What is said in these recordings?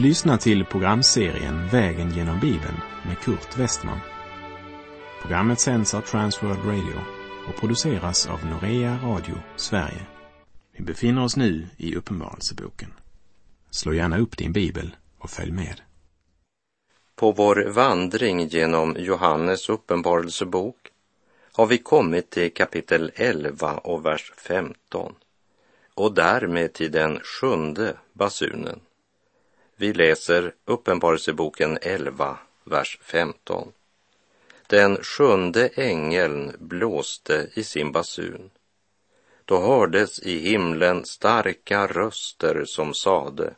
Du lyssnar till programserien Vägen genom Bibeln med Kurt Westman. Programmet sänds av Transworld Radio och produceras av Norea Radio Sverige. Vi befinner oss nu i Uppenbarelseboken. Slå gärna upp din bibel och följ med. På vår vandring genom Johannes uppenbarelsebok har vi kommit till kapitel 11 och vers 15 och därmed till den sjunde basunen. Vi läser Uppenbarelseboken 11, vers 15. Den sjunde ängeln blåste i sin basun. Då hördes i himlen starka röster som sade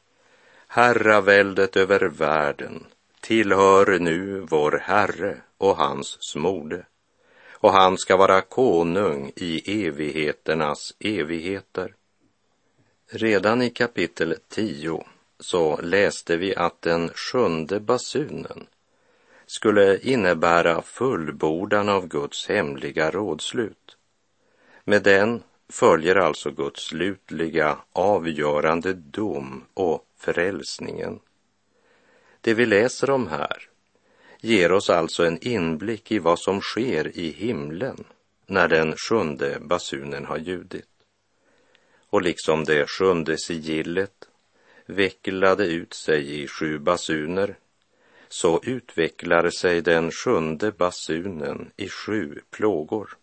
Herraväldet över världen tillhör nu vår Herre och hans smorde och han ska vara konung i evigheternas evigheter. Redan i kapitel 10 så läste vi att den sjunde basunen skulle innebära fullbordan av Guds hemliga rådslut. Med den följer alltså Guds slutliga avgörande dom och frälsningen. Det vi läser om här ger oss alltså en inblick i vad som sker i himlen när den sjunde basunen har ljudit. Och liksom det sjunde sigillet vecklade ut sig i sju basuner så utvecklar sig den sjunde basunen i sju plågor.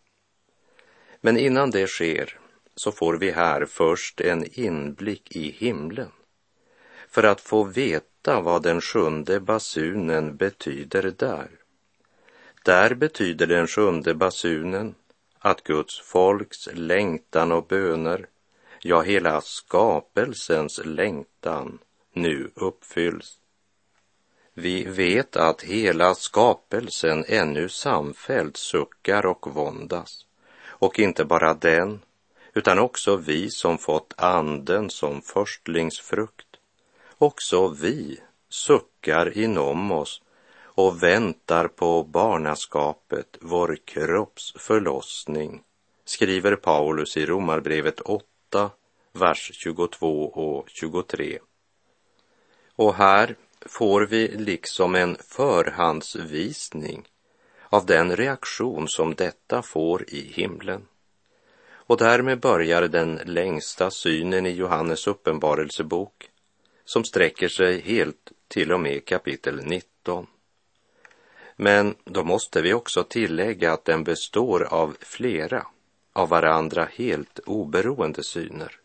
Men innan det sker så får vi här först en inblick i himlen för att få veta vad den sjunde basunen betyder där. Där betyder den sjunde basunen att Guds folks längtan och böner ja, hela skapelsens längtan nu uppfylls. Vi vet att hela skapelsen ännu samfällt suckar och våndas. Och inte bara den, utan också vi som fått anden som förstlingsfrukt. Också vi suckar inom oss och väntar på barnaskapet, vår kropps förlossning, skriver Paulus i Romarbrevet 8 8, vers 22 och 23. Och här får vi liksom en förhandsvisning av den reaktion som detta får i himlen. Och därmed börjar den längsta synen i Johannes uppenbarelsebok som sträcker sig helt till och med kapitel 19. Men då måste vi också tillägga att den består av flera av varandra helt oberoende syner.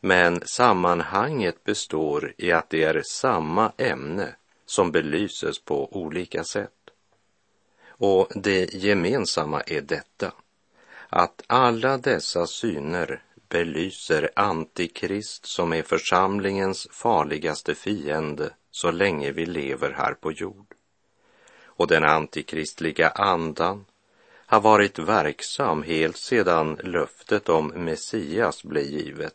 Men sammanhanget består i att det är samma ämne som belyses på olika sätt. Och det gemensamma är detta, att alla dessa syner belyser Antikrist som är församlingens farligaste fiende så länge vi lever här på jord. Och den antikristliga andan har varit verksam helt sedan löftet om Messias blev givet.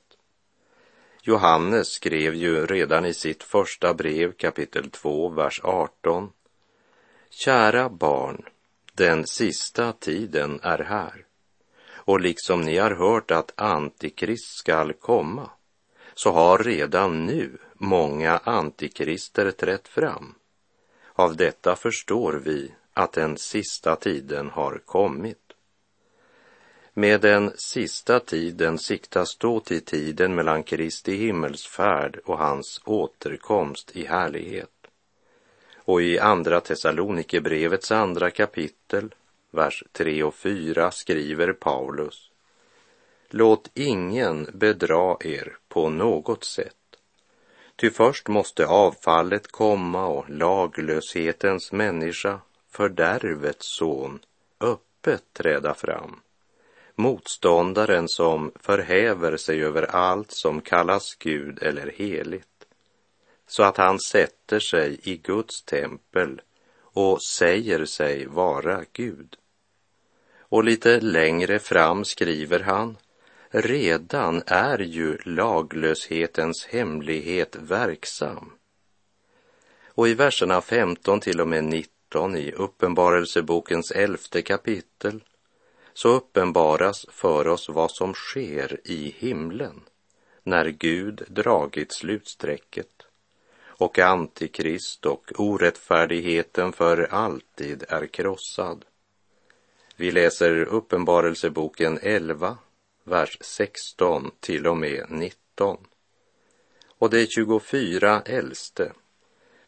Johannes skrev ju redan i sitt första brev kapitel 2, vers 18. Kära barn, den sista tiden är här. Och liksom ni har hört att Antikrist skall komma, så har redan nu många antikrister trätt fram. Av detta förstår vi att den sista tiden har kommit. Med den sista tiden siktas då till tiden mellan Kristi himmelsfärd och hans återkomst i härlighet. Och i Andra Thessalonikerbrevets andra kapitel, vers 3 och 4 skriver Paulus Låt ingen bedra er på något sätt. Ty först måste avfallet komma och laglöshetens människa fördärvets son öppet träda fram. Motståndaren som förhäver sig över allt som kallas Gud eller heligt. Så att han sätter sig i Guds tempel och säger sig vara Gud. Och lite längre fram skriver han Redan är ju laglöshetens hemlighet verksam. Och i verserna 15 till och med 19 18 i Uppenbarelsebokens elfte kapitel så uppenbaras för oss vad som sker i himlen när Gud dragit slutsträcket och antikrist och orättfärdigheten för alltid är krossad. Vi läser Uppenbarelseboken 11, vers 16 till och med 19. Och de 24 äldste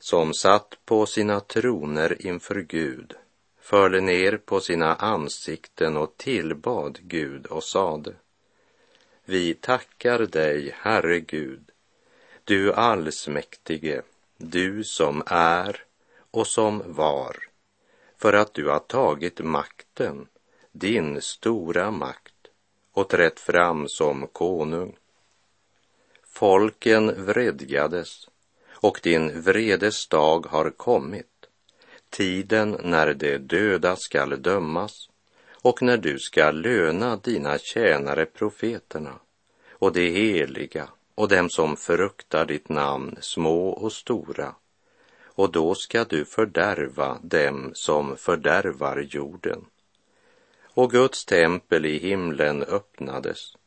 som satt på sina troner inför Gud förde ner på sina ansikten och tillbad Gud och sade Vi tackar dig, Herre Gud, du allsmäktige, du som är och som var, för att du har tagit makten, din stora makt, och trätt fram som konung. Folken vredgades och din vredes dag har kommit, tiden när de döda skall dömas och när du skall löna dina tjänare profeterna och de heliga och dem som fruktar ditt namn, små och stora, och då ska du fördärva dem som fördärvar jorden. Och Guds tempel i himlen öppnades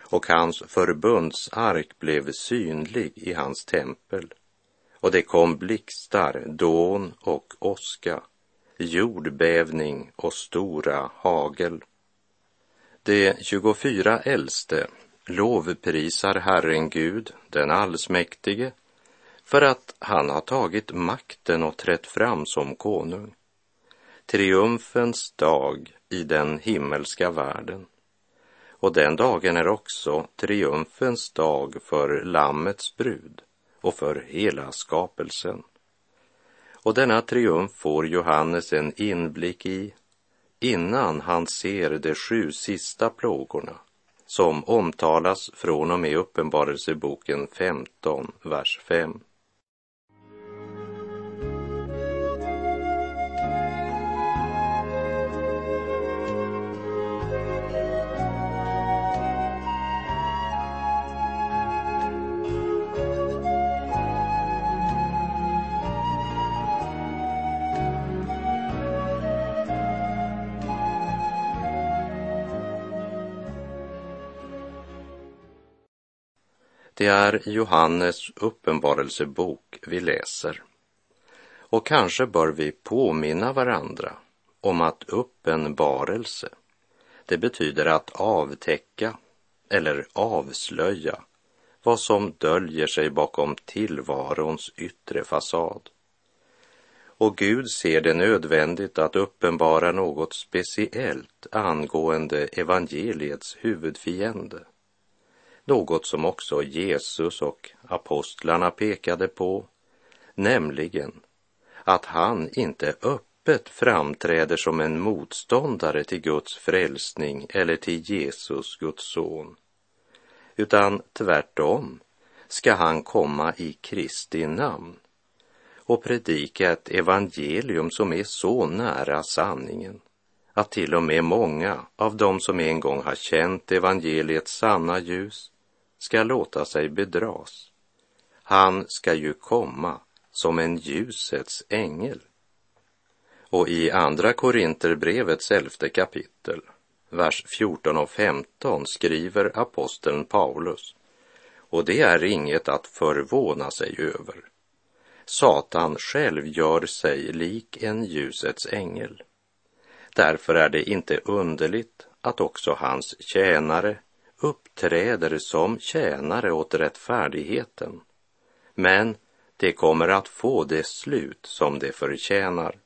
och hans förbundsark blev synlig i hans tempel och det kom blixtar, dån och åska, jordbävning och stora hagel. De 24 äldste lovprisar Herren Gud, den allsmäktige, för att han har tagit makten och trätt fram som konung. Triumfens dag i den himmelska världen. Och den dagen är också triumfens dag för Lammets brud och för hela skapelsen. Och denna triumf får Johannes en inblick i innan han ser de sju sista plågorna som omtalas från och med Uppenbarelseboken 15, vers 5. Det är Johannes uppenbarelsebok vi läser. Och kanske bör vi påminna varandra om att uppenbarelse, det betyder att avtäcka eller avslöja vad som döljer sig bakom tillvarons yttre fasad. Och Gud ser det nödvändigt att uppenbara något speciellt angående evangeliets huvudfiende något som också Jesus och apostlarna pekade på, nämligen att han inte öppet framträder som en motståndare till Guds frälsning eller till Jesus, Guds son, utan tvärtom ska han komma i Kristi namn och predika ett evangelium som är så nära sanningen att till och med många av dem som en gång har känt evangeliets sanna ljus ska låta sig bedras. Han ska ju komma som en ljusets ängel. Och i Andra Korinterbrevets elfte kapitel, vers 14 och 15 skriver aposteln Paulus, och det är inget att förvåna sig över. Satan själv gör sig lik en ljusets ängel. Därför är det inte underligt att också hans tjänare uppträder som tjänare åt rättfärdigheten. Men det kommer att få det slut som det förtjänar.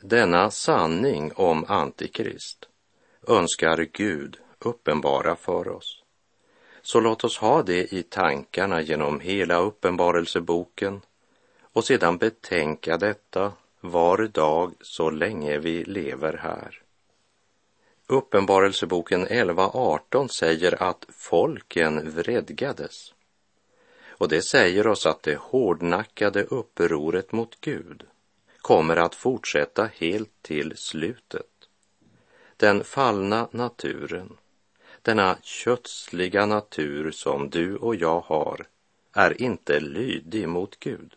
Denna sanning om Antikrist önskar Gud uppenbara för oss. Så låt oss ha det i tankarna genom hela uppenbarelseboken och sedan betänka detta var dag så länge vi lever här. Uppenbarelseboken 11.18 säger att folken vredgades. Och det säger oss att det hårdnackade upproret mot Gud kommer att fortsätta helt till slutet. Den fallna naturen, denna kötsliga natur som du och jag har, är inte lydig mot Gud.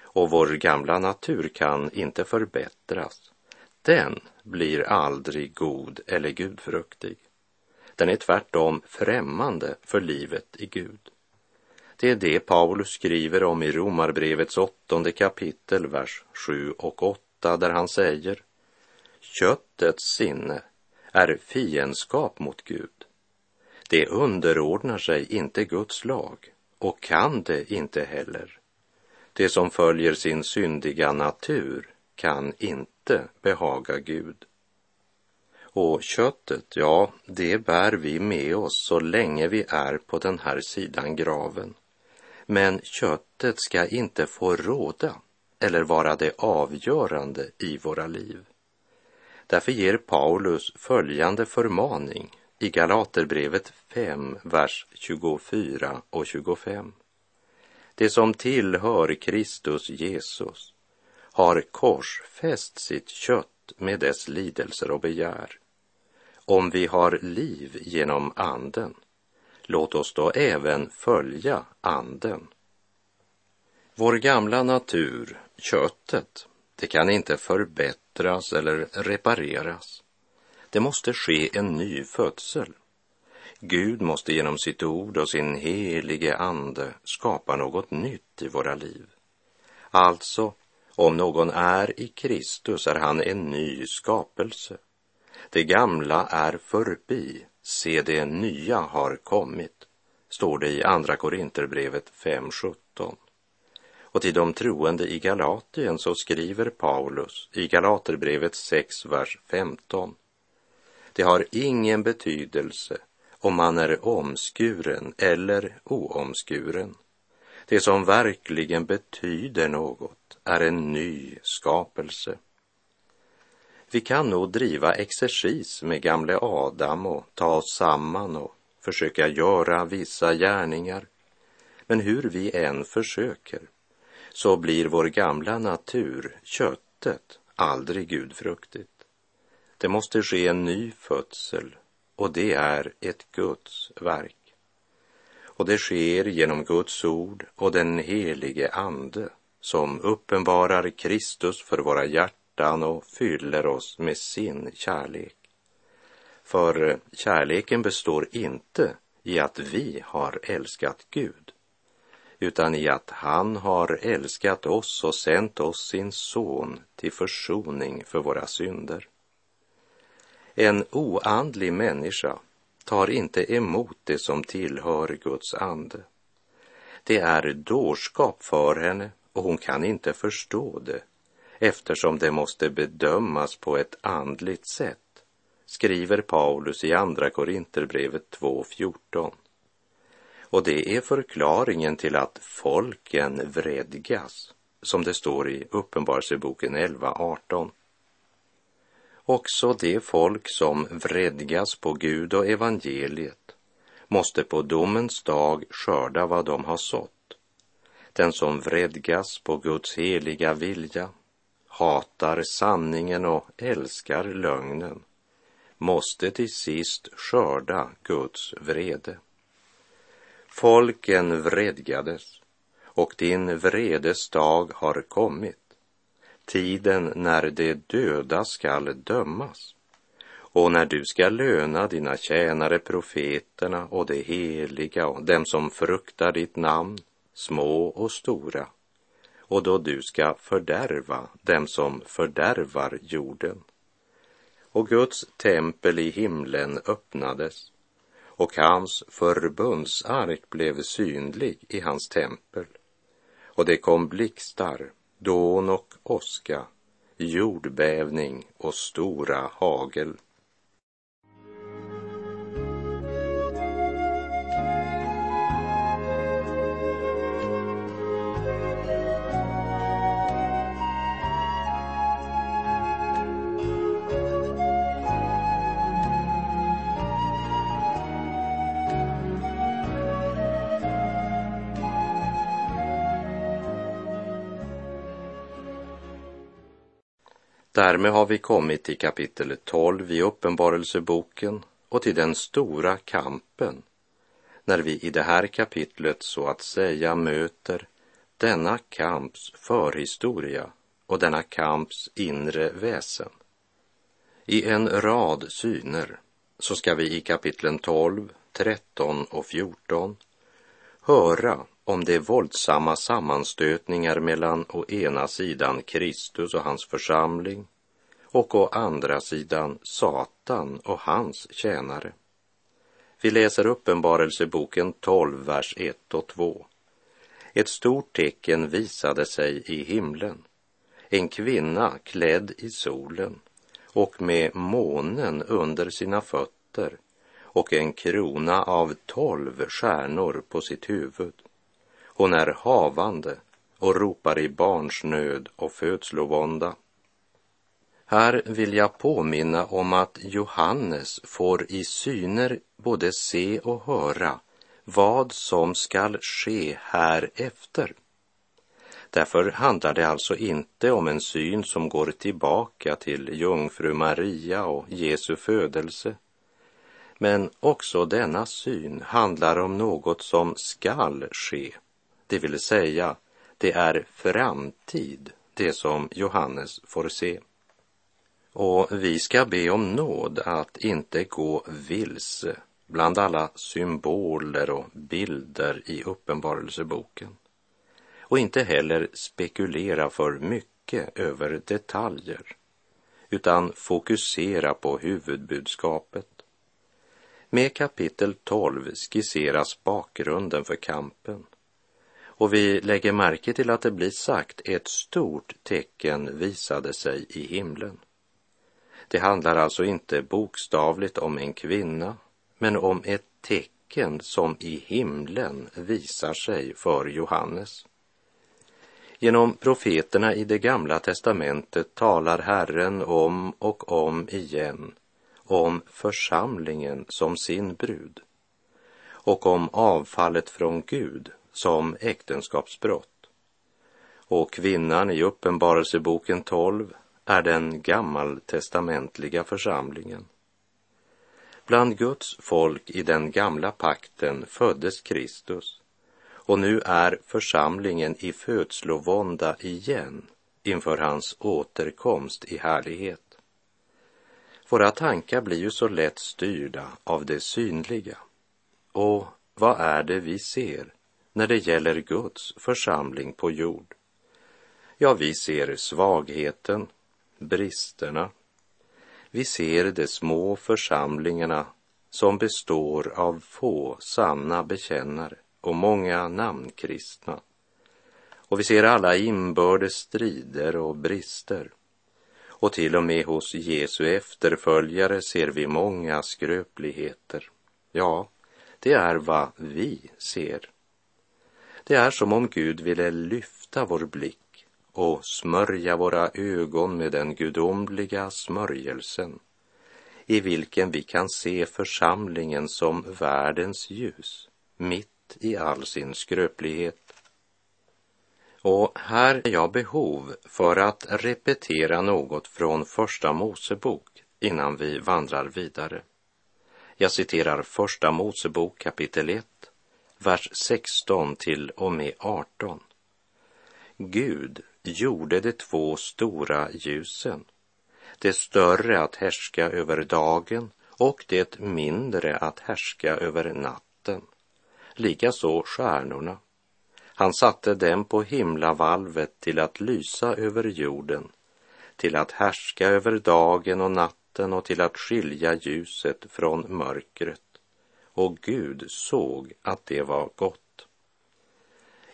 Och vår gamla natur kan inte förbättras den blir aldrig god eller gudfruktig. Den är tvärtom främmande för livet i Gud. Det är det Paulus skriver om i Romarbrevets åttonde kapitel, vers 7 och 8, där han säger Köttets sinne är fiendskap mot Gud. Det underordnar sig inte Guds lag och kan det inte heller. Det som följer sin syndiga natur kan inte behaga Gud. Och köttet, ja, det bär vi med oss så länge vi är på den här sidan graven. Men köttet ska inte få råda eller vara det avgörande i våra liv. Därför ger Paulus följande förmaning i Galaterbrevet 5, vers 24 och 25. Det som tillhör Kristus Jesus har korsfäst sitt kött med dess lidelser och begär. Om vi har liv genom anden, låt oss då även följa anden. Vår gamla natur, köttet, det kan inte förbättras eller repareras. Det måste ske en ny födsel. Gud måste genom sitt ord och sin helige ande skapa något nytt i våra liv. Alltså, om någon är i Kristus är han en ny skapelse. Det gamla är förbi, se det nya har kommit, står det i Andra Korinterbrevet 5.17. Och till de troende i Galatien så skriver Paulus i Galaterbrevet 6, vers 15. Det har ingen betydelse om man är omskuren eller oomskuren. Det som verkligen betyder något är en ny skapelse. Vi kan nog driva exercis med gamle Adam och ta oss samman och försöka göra vissa gärningar. Men hur vi än försöker så blir vår gamla natur, köttet, aldrig gudfruktigt. Det måste ske en ny födsel och det är ett Guds verk. Och det sker genom Guds ord och den helige Ande som uppenbarar Kristus för våra hjärtan och fyller oss med sin kärlek. För kärleken består inte i att vi har älskat Gud, utan i att han har älskat oss och sänt oss sin son till försoning för våra synder. En oandlig människa tar inte emot det som tillhör Guds ande. Det är dårskap för henne och hon kan inte förstå det eftersom det måste bedömas på ett andligt sätt, skriver Paulus i Andra Korinterbrevet 2.14. Och det är förklaringen till att folken vredgas, som det står i Uppenbarelseboken 11.18. Också det folk som vredgas på Gud och evangeliet måste på domens dag skörda vad de har sått. Den som vredgas på Guds heliga vilja, hatar sanningen och älskar lögnen måste till sist skörda Guds vrede. Folken vredgades och din vredes dag har kommit tiden när de döda skall dömas och när du skall löna dina tjänare profeterna och de heliga och dem som fruktar ditt namn, små och stora, och då du ska fördärva dem som fördärvar jorden. Och Guds tempel i himlen öppnades och hans förbundsark blev synlig i hans tempel. Och det kom blixtar dån och åska, jordbävning och stora hagel. Därmed har vi kommit till kapitel 12 i Uppenbarelseboken och till den stora kampen när vi i det här kapitlet så att säga möter denna kamps förhistoria och denna kamps inre väsen. I en rad syner så ska vi i kapitlen 12, 13 och 14 höra om de våldsamma sammanstötningar mellan å ena sidan Kristus och hans församling och å andra sidan Satan och hans tjänare. Vi läser Uppenbarelseboken 12, vers 1 och 2. Ett stort tecken visade sig i himlen. En kvinna klädd i solen och med månen under sina fötter och en krona av tolv stjärnor på sitt huvud. Hon är havande och ropar i barnsnöd och födslovånda. Här vill jag påminna om att Johannes får i syner både se och höra vad som skall ske här efter. Därför handlar det alltså inte om en syn som går tillbaka till jungfru Maria och Jesu födelse. Men också denna syn handlar om något som skall ske, det vill säga det är framtid, det som Johannes får se. Och vi ska be om nåd att inte gå vilse bland alla symboler och bilder i Uppenbarelseboken och inte heller spekulera för mycket över detaljer utan fokusera på huvudbudskapet. Med kapitel 12 skisseras bakgrunden för kampen och vi lägger märke till att det blir sagt ett stort tecken visade sig i himlen. Det handlar alltså inte bokstavligt om en kvinna, men om ett tecken som i himlen visar sig för Johannes. Genom profeterna i det gamla testamentet talar Herren om och om igen om församlingen som sin brud och om avfallet från Gud som äktenskapsbrott. Och kvinnan i Uppenbarelseboken 12 är den gammaltestamentliga församlingen. Bland Guds folk i den gamla pakten föddes Kristus och nu är församlingen i födslovånda igen inför hans återkomst i härlighet. Våra tankar blir ju så lätt styrda av det synliga. Och vad är det vi ser när det gäller Guds församling på jord? Ja, vi ser svagheten, bristerna. Vi ser de små församlingarna som består av få sanna bekännare och många namnkristna. Och vi ser alla inbördes strider och brister. Och till och med hos Jesu efterföljare ser vi många skröpligheter. Ja, det är vad vi ser. Det är som om Gud ville lyfta vår blick och smörja våra ögon med den gudomliga smörjelsen i vilken vi kan se församlingen som världens ljus mitt i all sin skröplighet. Och här är jag behov för att repetera något från Första Mosebok innan vi vandrar vidare. Jag citerar Första Mosebok kapitel 1, vers 16 till och med 18. Gud gjorde de två stora ljusen, det större att härska över dagen och det mindre att härska över natten, likaså stjärnorna. Han satte dem på himlavalvet till att lysa över jorden, till att härska över dagen och natten och till att skilja ljuset från mörkret. Och Gud såg att det var gott.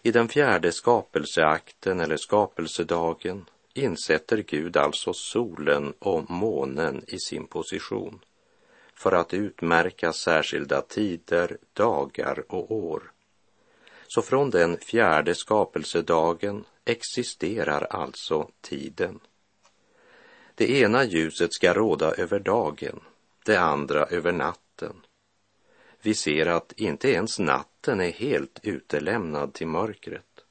I den fjärde skapelseakten eller skapelsedagen insätter Gud alltså solen och månen i sin position för att utmärka särskilda tider, dagar och år. Så från den fjärde skapelsedagen existerar alltså tiden. Det ena ljuset ska råda över dagen, det andra över natten vi ser att inte ens natten är helt utelämnad till mörkret.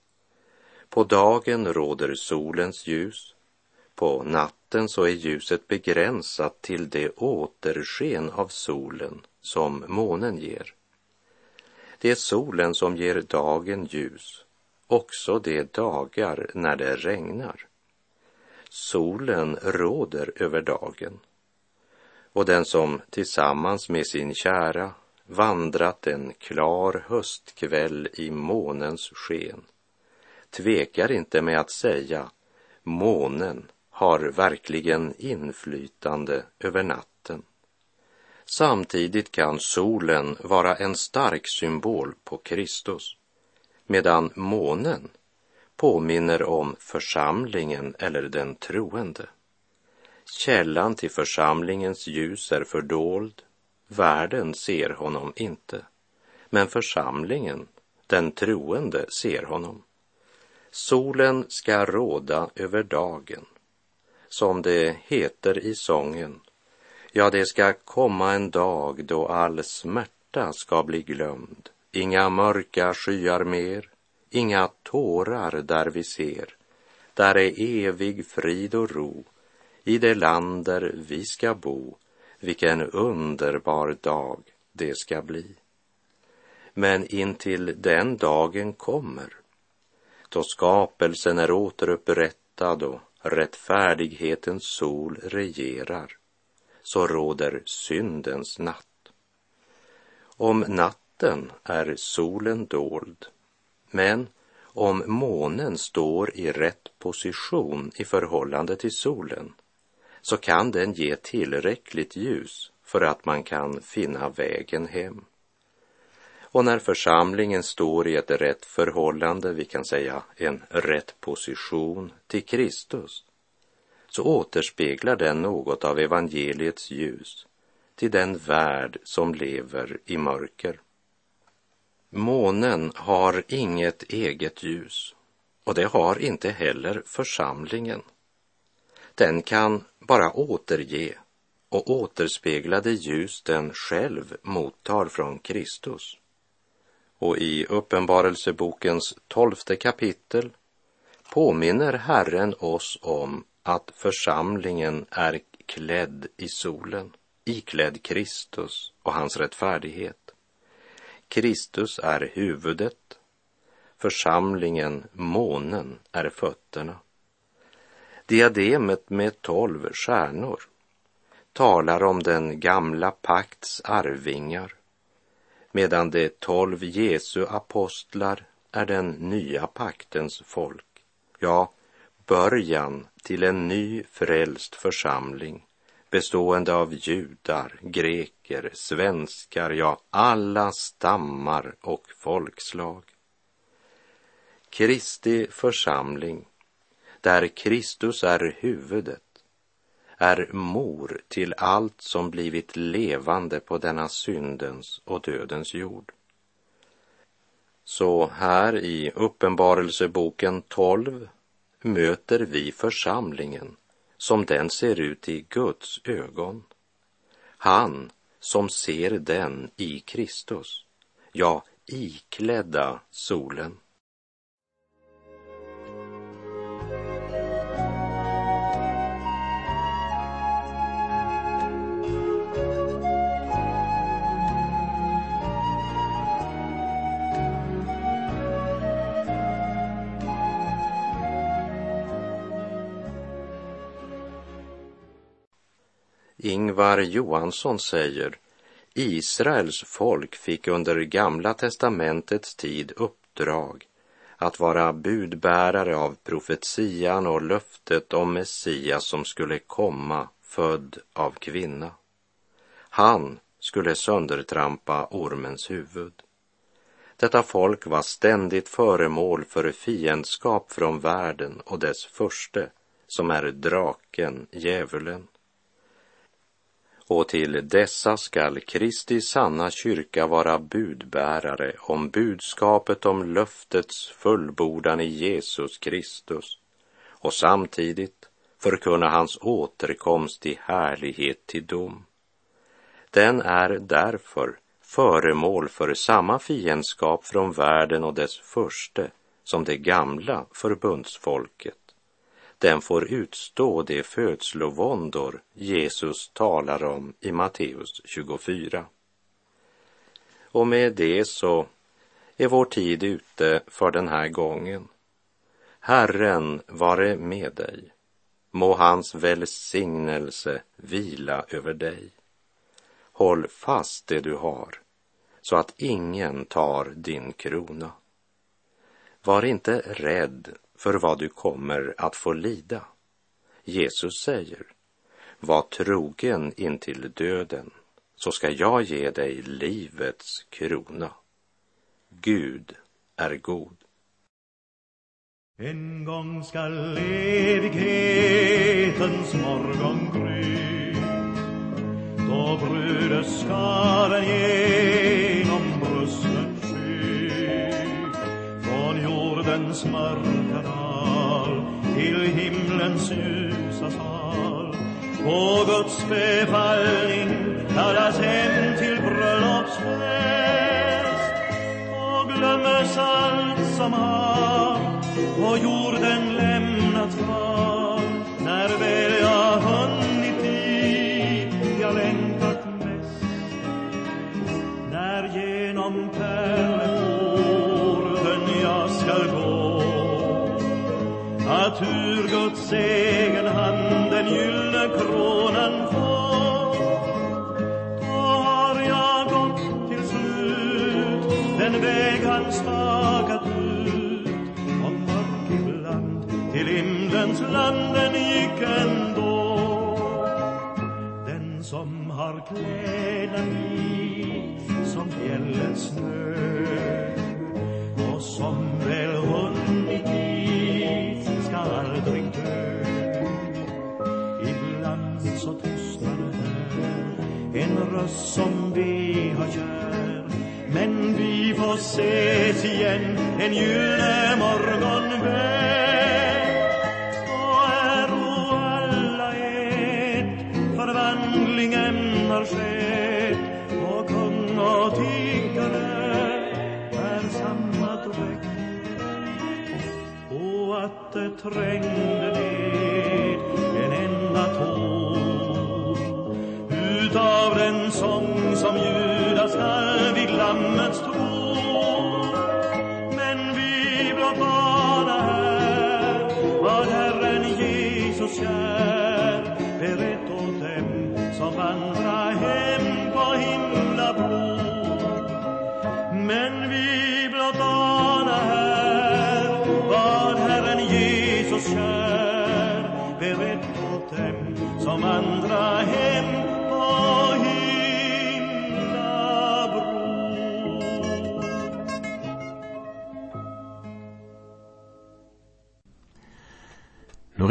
På dagen råder solens ljus. På natten så är ljuset begränsat till det återsken av solen som månen ger. Det är solen som ger dagen ljus, också de dagar när det regnar. Solen råder över dagen och den som tillsammans med sin kära vandrat en klar höstkväll i månens sken tvekar inte med att säga månen har verkligen inflytande över natten. Samtidigt kan solen vara en stark symbol på Kristus, medan månen påminner om församlingen eller den troende. Källan till församlingens ljus är fördold, världen ser honom inte, men församlingen, den troende, ser honom. Solen ska råda över dagen, som det heter i sången. Ja, det ska komma en dag då all smärta ska bli glömd, inga mörka skyar mer, inga tårar där vi ser. Där är evig frid och ro, i det land där vi ska bo. Vilken underbar dag det ska bli. Men intill den dagen kommer, då skapelsen är återupprättad och rättfärdighetens sol regerar, så råder syndens natt. Om natten är solen dold men om månen står i rätt position i förhållande till solen så kan den ge tillräckligt ljus för att man kan finna vägen hem. Och när församlingen står i ett rätt förhållande, vi kan säga en rätt position till Kristus, så återspeglar den något av evangeliets ljus till den värld som lever i mörker. Månen har inget eget ljus och det har inte heller församlingen. Den kan bara återge och återspegla det ljus den själv mottar från Kristus. Och i Uppenbarelsebokens tolfte kapitel påminner Herren oss om att församlingen är klädd i solen, iklädd Kristus och hans rättfärdighet. Kristus är huvudet, församlingen, månen, är fötterna. Diademet med tolv stjärnor talar om den gamla pakts arvingar, medan de tolv Jesu apostlar är den nya paktens folk, ja, början till en ny frälst församling bestående av judar, greker, svenskar, ja, alla stammar och folkslag. Kristi församling, där Kristus är huvudet, är mor till allt som blivit levande på denna syndens och dödens jord. Så här i Uppenbarelseboken 12 möter vi församlingen som den ser ut i Guds ögon. Han som ser den i Kristus, ja, iklädda solen. Ingvar Johansson säger Israels folk fick under Gamla testamentets tid uppdrag att vara budbärare av profetian och löftet om Messias som skulle komma född av kvinna. Han skulle söndertrampa ormens huvud. Detta folk var ständigt föremål för fiendskap från världen och dess förste, som är draken, djävulen och till dessa skall Kristi sanna kyrka vara budbärare om budskapet om löftets fullbordan i Jesus Kristus och samtidigt förkunna hans återkomst i härlighet till dom. Den är därför föremål för samma fiendskap från världen och dess förste som det gamla förbundsfolket den får utstå de födslovåndor Jesus talar om i Matteus 24. Och med det så är vår tid ute för den här gången. Herren vare med dig. Må hans välsignelse vila över dig. Håll fast det du har. så att ingen tar din krona. Var inte rädd för vad du kommer att få lida. Jesus säger, var trogen intill döden, så ska jag ge dig livets krona. Gud är god. En gång skall evighetens morgon gry då brudeskaren ger jordens mörka dal till himlens ljusa sal. På Guds befallning kallas hem till bröllopsfest och glömmes allt som har på jorden mot segern han den gyllne kronan får. Då har jag gått till slut den väg han stakat ut. Och mörk ibland till himlens land den gick ändå. Den som har kläder vit som fjällets snö och som oss som vi har kär. Men vi får ses igen en gyllene morgon väl och äro alla ett förvandlingen har skett. Och kung och tiggare är samma dräkt. Och att det tränger kär Berätt åt dem som vandra hem på himlablod. Men vi blott ana här vad Herren Jesus kär Berätt åt dem som vandra hem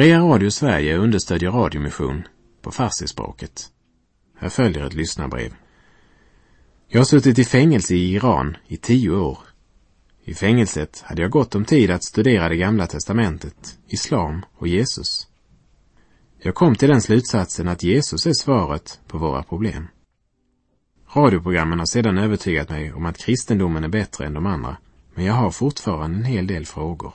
Norea Radio Sverige understödjer radiomission på farsispråket. Här följer ett lyssnarbrev. Jag har suttit i fängelse i Iran i tio år. I fängelset hade jag gott om tid att studera det gamla testamentet, islam och Jesus. Jag kom till den slutsatsen att Jesus är svaret på våra problem. Radioprogrammen har sedan övertygat mig om att kristendomen är bättre än de andra, men jag har fortfarande en hel del frågor.